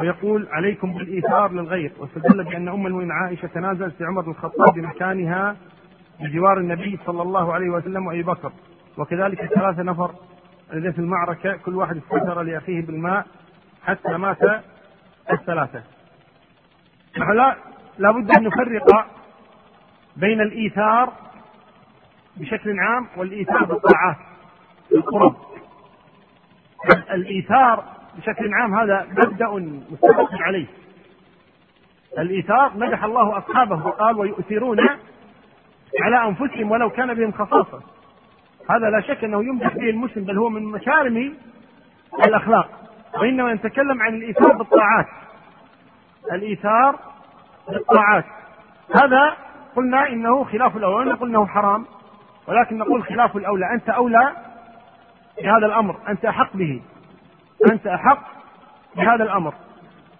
ويقول عليكم بالإيثار للغير واستدل بأن أم المؤمنين عائشة تنازلت لعمر بن الخطاب بمكانها بجوار النبي صلى الله عليه وسلم وأبي بكر. وكذلك ثلاثة نفر الذين في المعركة كل واحد استثر لأخيه بالماء حتى مات الثلاثة. نحن لا لابد أن نفرق بين الإيثار بشكل عام والإيثار بالطاعات القرب. الإيثار بشكل عام هذا مبدأ متفق عليه الإيثار مدح الله أصحابه وقال ويؤثرون على أنفسهم ولو كان بهم خصاصة هذا لا شك أنه يمدح به المسلم بل هو من مكارم الأخلاق. وإنما نتكلم عن الإيثار بالطاعات. الإيثار بالطاعات. هذا قلنا إنه خلاف الأولى نقول إنه حرام ولكن نقول خلاف الأولى. أنت أولى بهذا الأمر أنت أحق به. أنت أحق بهذا الأمر.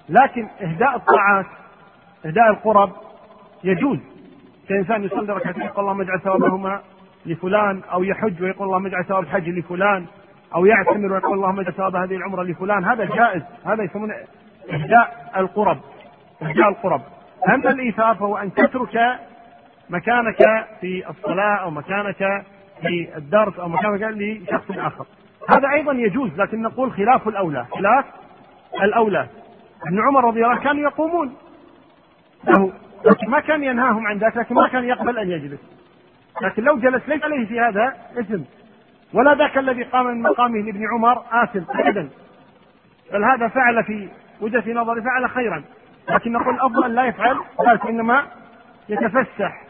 لكن إهداء الطاعات إهداء القرب يجوز. كإنسان يصلي ركعتين يقول اللهم اجعل ثوابهما لفلان أو يحج ويقول اللهم اجعل ثواب الحج لفلان أو يعتمر ويقول اللهم اجعل ثواب هذه العمرة لفلان. هذا جائز. هذا يسمونه إهداء القرب إهداء القرب. أما الإيثار فهو أن تترك مكانك في الصلاة أو مكانك في الدرس أو مكانك لشخص آخر. هذا أيضا يجوز لكن نقول خلاف الأولى. خلاف الأولى. ابن عمر رضي الله عنه كانوا يقومون. له ما كان ينهاهم عن ذلك لكن ما كان يقبل أن يجلس. لكن لو جلس ليس عليه في هذا إثم ولا ذاك الذي قام من مقامه لابن عمر آثم أبدا. بل هذا فعل في وجهة نظري فعل خيرا. لكن نقول الأفضل لا يفعل ذلك إنما يتفسح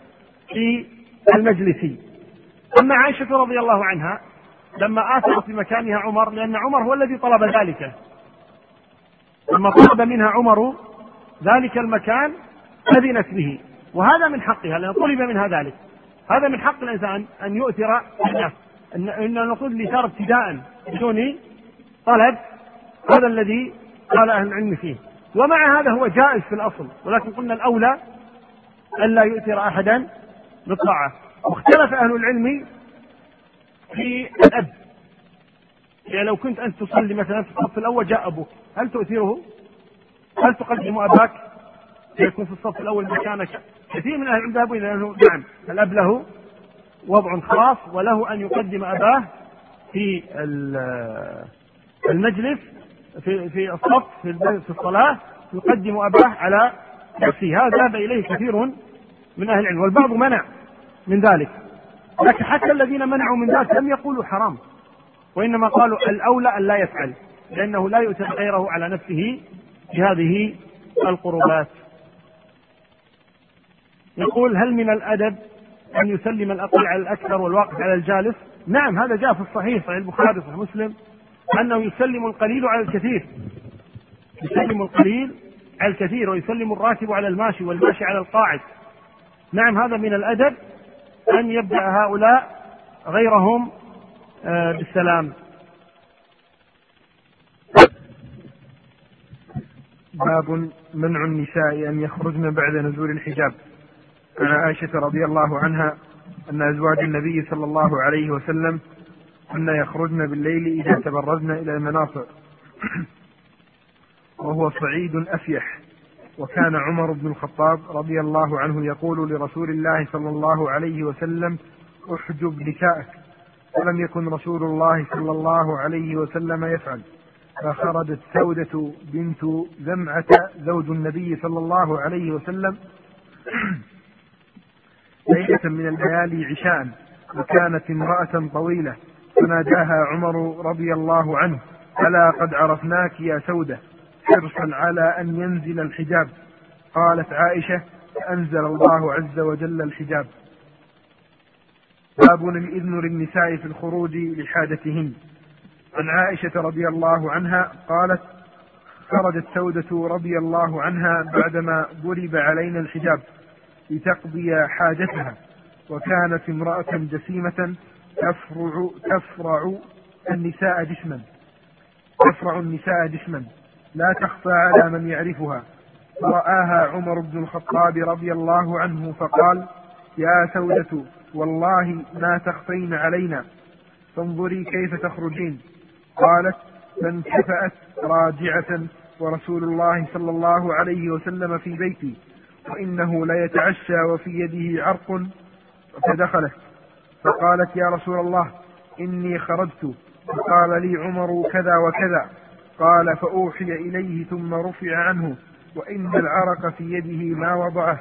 في المجلس. أما عائشة رضي الله عنها لما آثرت بمكانها عمر لأن عمر هو الذي طلب ذلك. لما طلب منها عمر ذلك المكان أذنت به. وهذا من حقها لأن طلب منها ذلك. هذا من حق الإنسان أن يؤثر الناس. إن نقول الإثارة ابتداء بدون طلب هذا الذي قال أهل العلم فيه. ومع هذا هو جائز في الأصل ولكن قلنا الأولى ألا يؤثر أحدا بالطاعة. واختلف أهل العلم في الأب. يعني لو كنت أنت تصلي مثلا في الصف الأول جاء أبوك. هل تؤثره؟ هل تقدم أباك؟ ليكون في الصف الأول مكانك؟ كثير من أهل العلم ذهبوا إلى أنه نعم الأب له وضع خاص وله أن يقدم أباه في المجلس في في الصف في الصلاة يقدم أباه على نفسه. هذا ذهب إليه كثير من أهل العلم والبعض منع من ذلك. لكن حتى الذين منعوا من ذلك لم يقولوا حرام وإنما قالوا الأولى أن لا يفعل لأنه لا يؤثر غيره على نفسه بهذه القربات. يقول هل من الأدب أن يسلم الأقل على الأكثر والواقف على الجالس؟ نعم هذا جاء في الصحيح صحيح البخاري صحيح مسلم أنه يسلم القليل على الكثير. يسلم القليل على الكثير ويسلم الراكب على الماشي والماشي على القاعد. نعم هذا من الأدب أن يبدأ هؤلاء غيرهم آه، بالسلام. باب منع النساء أن يخرجن بعد نزول الحجاب. عن عائشة رضي الله عنها أن أزواج النبي صلى الله عليه وسلم كنا يخرجن بالليل إذا تبرزن إلى المناصع وهو صعيد أفيح. وكان عمر بن الخطاب رضي الله عنه يقول لرسول الله صلى الله عليه وسلم أحجب نساءك ولم يكن رسول الله صلى الله عليه وسلم يفعل. فخرجت سودة بنت زمعة زوج النبي صلى الله عليه وسلم. ليلة من الليالي عشاء وكانت امرأة طويلة فناداها عمر رضي الله عنه ألا قد عرفناك يا سودة حرصا على أن ينزل الحجاب. قالت عائشة فأنزل الله عز وجل الحجاب. باب الإذن للنساء في الخروج لحاجتهن. عن عائشة رضي الله عنها قالت خرجت سودة رضي الله عنها بعدما ضرب علينا الحجاب لتقضي حاجتها. وكانت امرأة جسيمة تفرع تفرع النساء جسما تفرع النساء جسما لا تخفى على من يعرفها. فرآها عمر بن الخطاب رضي الله عنه فقال يا سودة والله ما تخفين علينا. فانظري كيف تخرجين. قالت فانكفأت راجعة ورسول الله صلى الله عليه وسلم في بيتي. وإنه ليتعشى وفي يده عرق فدخلت فقالت يا رسول الله إني خرجت. فقال لي عمر كذا وكذا. قال فأوحي إليه ثم رفع عنه. وإن العرق في يده ما وضعه.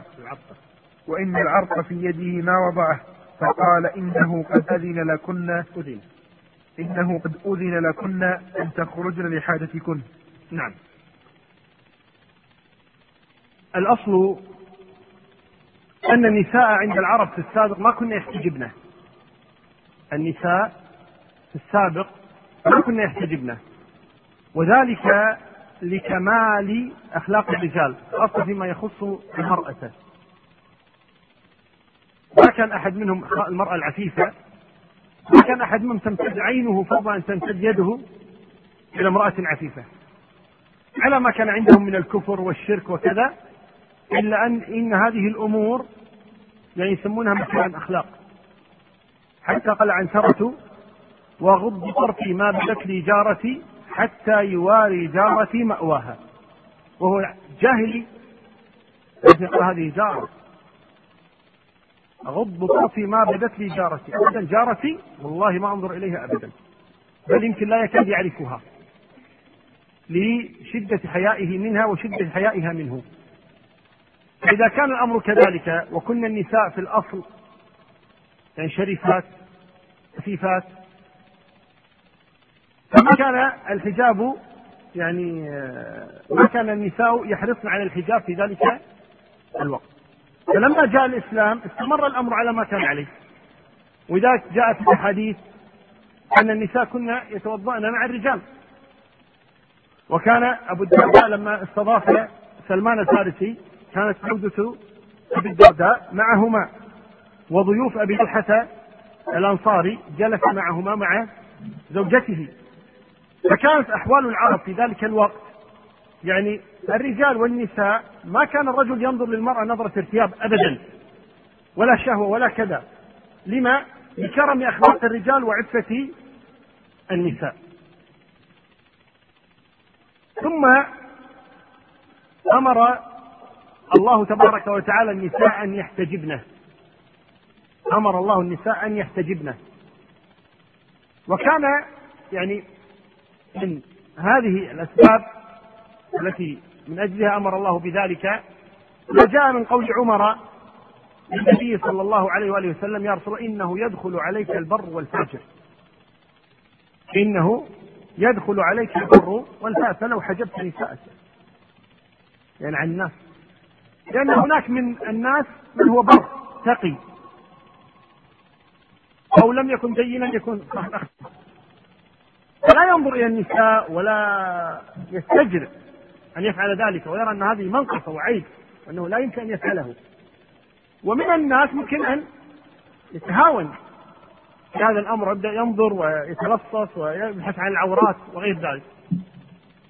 وإن العرق في يده ما وضعه. فقال إنه قد أذن لكن أذن. إنه قد أذن لكن أن تخرجن لحاجتكن. نعم. الأصل أن النساء عند العرب في السابق ما كنا يحتجبن النساء في السابق ما كنا يحتجبن وذلك لكمال أخلاق الرجال خاصة فيما يخص المرأة. ما كان أحد منهم المرأة العفيفة. ما كان أحد منهم تمتد عينه فوق أن تمتد يده إلى امرأة عفيفة. على ما كان عندهم من الكفر والشرك وكذا إلا أن إن هذه الأمور يعني يسمونها مكان أخلاق حتى قال عنترة وغض طرفي ما بدت لي جارتي حتى يواري جارتي مأواها. وهو جاهلي. يقول هذه جارة. أغض طرفي ما بدت لي جارتي. أبدا جارتي والله ما أنظر إليها أبدا. بل يمكن لا يكاد يعرفها. لشدة حيائه منها وشدة حيائها منه. فإذا كان الأمر كذلك وكن النساء في الأصل يعني شريفات خفيفات فما كان الحجاب يعني ما كان النساء يحرصن على الحجاب في ذلك الوقت. فلما جاء الإسلام استمر الأمر على ما كان عليه. ولذلك جاءت الأحاديث أن النساء كن يتوضأن مع الرجال. وكان أبو الدرداء لما استضاف سلمان الفارسي كانت عودة أبي الدرداء معهما وضيوف أبي طلحة الأنصاري جلس معهما مع زوجته. فكانت أحوال العرب في ذلك الوقت. يعني الرجال والنساء ما كان الرجل ينظر للمرأة نظرة ارتياب أبدا ولا شهوة ولا كذا. لما؟ لكرم أخلاق الرجال وعفة النساء. ثم أمر الله تبارك وتعالى النساء أن يحتجبن أمر الله النساء أن يحتجبن وكان يعني من هذه الأسباب التي من أجلها أمر الله بذلك ما جاء من قول عمر للنبي صلى الله عليه وآله وسلم يا رسول إنه يدخل عليك البر والفاجر. إنه يدخل عليك البر والفاجر. لو حجبت نساءك يعني عن الناس. لأن هناك من الناس من هو بر تقي. أو لم يكن دينا يكون فلا ينظر إلى النساء ولا يستجرئ أن يفعل ذلك ويرى أن هذه منقصة وعيب وأنه لا يمكن أن يفعله. ومن الناس ممكن أن يتهاون. في هذا الأمر يبدأ ينظر ويتلصص ويبحث عن العورات وغير ذلك.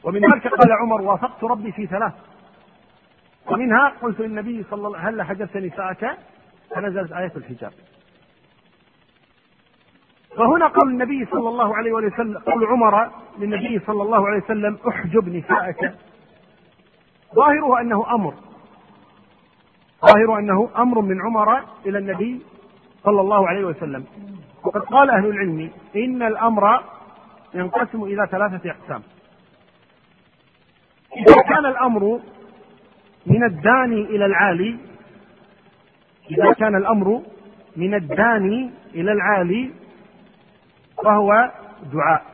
ومن ذلك قال عمر وافقت ربي في ثلاث. ومنها قلت للنبي صلى الله عليه وسلم هل حجبت نساءك فنزلت آية الحجاب. فهنا قول النبي صلى الله عليه وسلم قول عمر للنبي صلى الله عليه وسلم احجب نساءك. ظاهره أنه أمر. ظاهر أنه أمر من عمر إلى النبي صلى الله عليه وسلم. وقد قال أهل العلم إن الأمر ينقسم إلى ثلاثة أقسام. إذا كان الأمر من الداني إلى العالي. إذا كان الأمر من الداني إلى العالي فهو دعاء.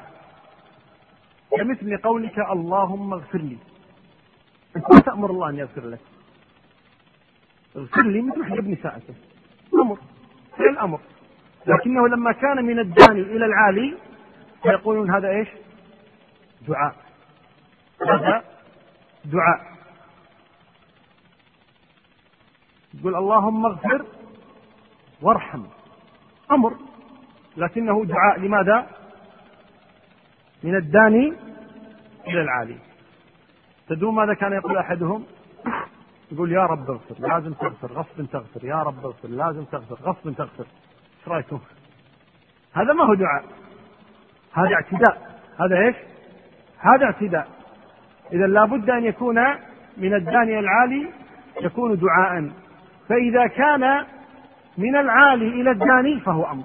كمثل قولك اللهم اغفر لي. أنت ما تأمر الله أن يغفر لك. اغفر لي مثل حجب نسائك. أمر. فعل أمر. لكنه لما كان من الداني إلى العالي فيقولون هذا إيش؟ دعاء. هذا دعاء. يقول اللهم اغفر وارحم أمر لكنه دعاء لماذا؟ من الداني إلى العالي تدرون ماذا كان يقول أحدهم؟ يقول يا رب اغفر لازم تغفر غصب تغفر يا رب اغفر لازم تغفر غصب تغفر إيش رأيكم؟ هذا ما هو دعاء هذا اعتداء هذا إيش؟ هذا اعتداء اذا لابد أن يكون من الداني العالي يكون دعاء فإذا كان من العالي إلى الداني فهو أمر.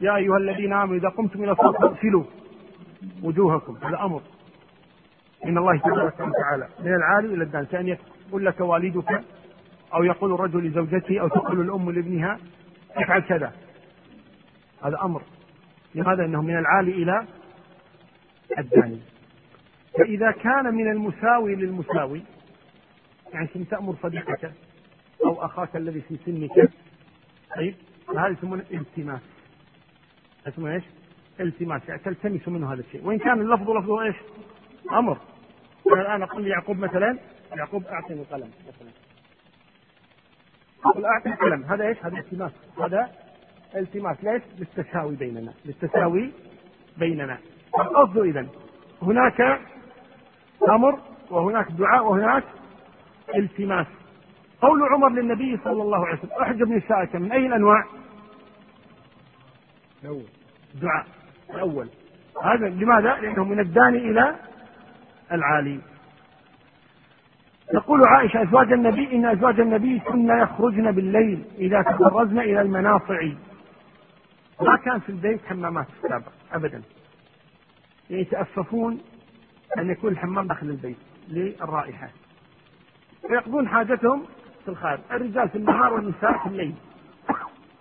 يا أيها الذين آمنوا إذا قمتم إلى الصلاة فاغسلوا وجوهكم هذا أمر. من الله تبارك وتعالى من العالي إلى الدان كان يقول لك والدك أو يقول الرجل لزوجته أو تقول الأم لابنها افعل كذا. هذا أمر. لماذا؟ إنه من العالي إلى الداني. فإذا كان من المساوي للمساوي يعني كنت تأمر صديقك أو أخاك الذي في سنك. طيب فهذا يسمونه التماس. اسمه إيش؟ التماس. يعني تلتمس منه هذا الشيء. وإن كان اللفظ لفظه إيش؟ أمر. أنا الآن أقول ليعقوب مثلا يعقوب أعطني القلم مثلا. أقول أعطني القلم. هذا إيش؟ هذا التماس. هذا التماس. ليش؟ للتساوي بيننا. للتساوي بيننا. القصد اذا هناك أمر وهناك دعاء وهناك التماس. قول عمر للنبي صلى الله عليه وسلم احجب نسائك من أي الأنواع؟ دعاء. الأول. هذا لماذا؟ لأنه من الداني إلى العالي. تقول عائشة أزواج النبي إن أزواج النبي كنا يخرجن بالليل إذا تبرزن إلى المناصع ما كان في البيت حمامات في السابق أبدا. يعني يتأسفون أن يكون الحمام داخل البيت للرائحة. ويقضون حاجتهم في الخارج. الرجال في النهار والنساء في الليل.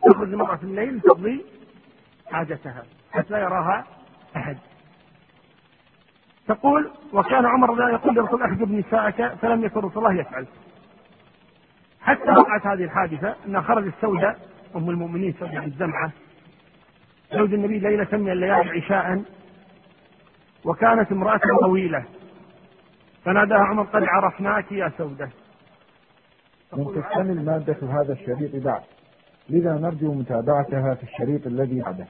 تخرج المرأة في الليل تقضي حاجتها حتى لا يراها أحد. تقول وكان عمر لا يقول لرسول أحجب نساءك فلم يكن رسول الله يفعل. حتى وقعت هذه الحادثة أن خرج السوداء أم المؤمنين سوداء الزمعة. زوج النبي ليلة من الليالي عشاء وكانت امرأة طويلة. فناداها عمر قد عرفناك يا سودة. لم تكتمل مادة هذا الشريط بعد. لذا نرجو متابعتها في الشريط الذي بعده.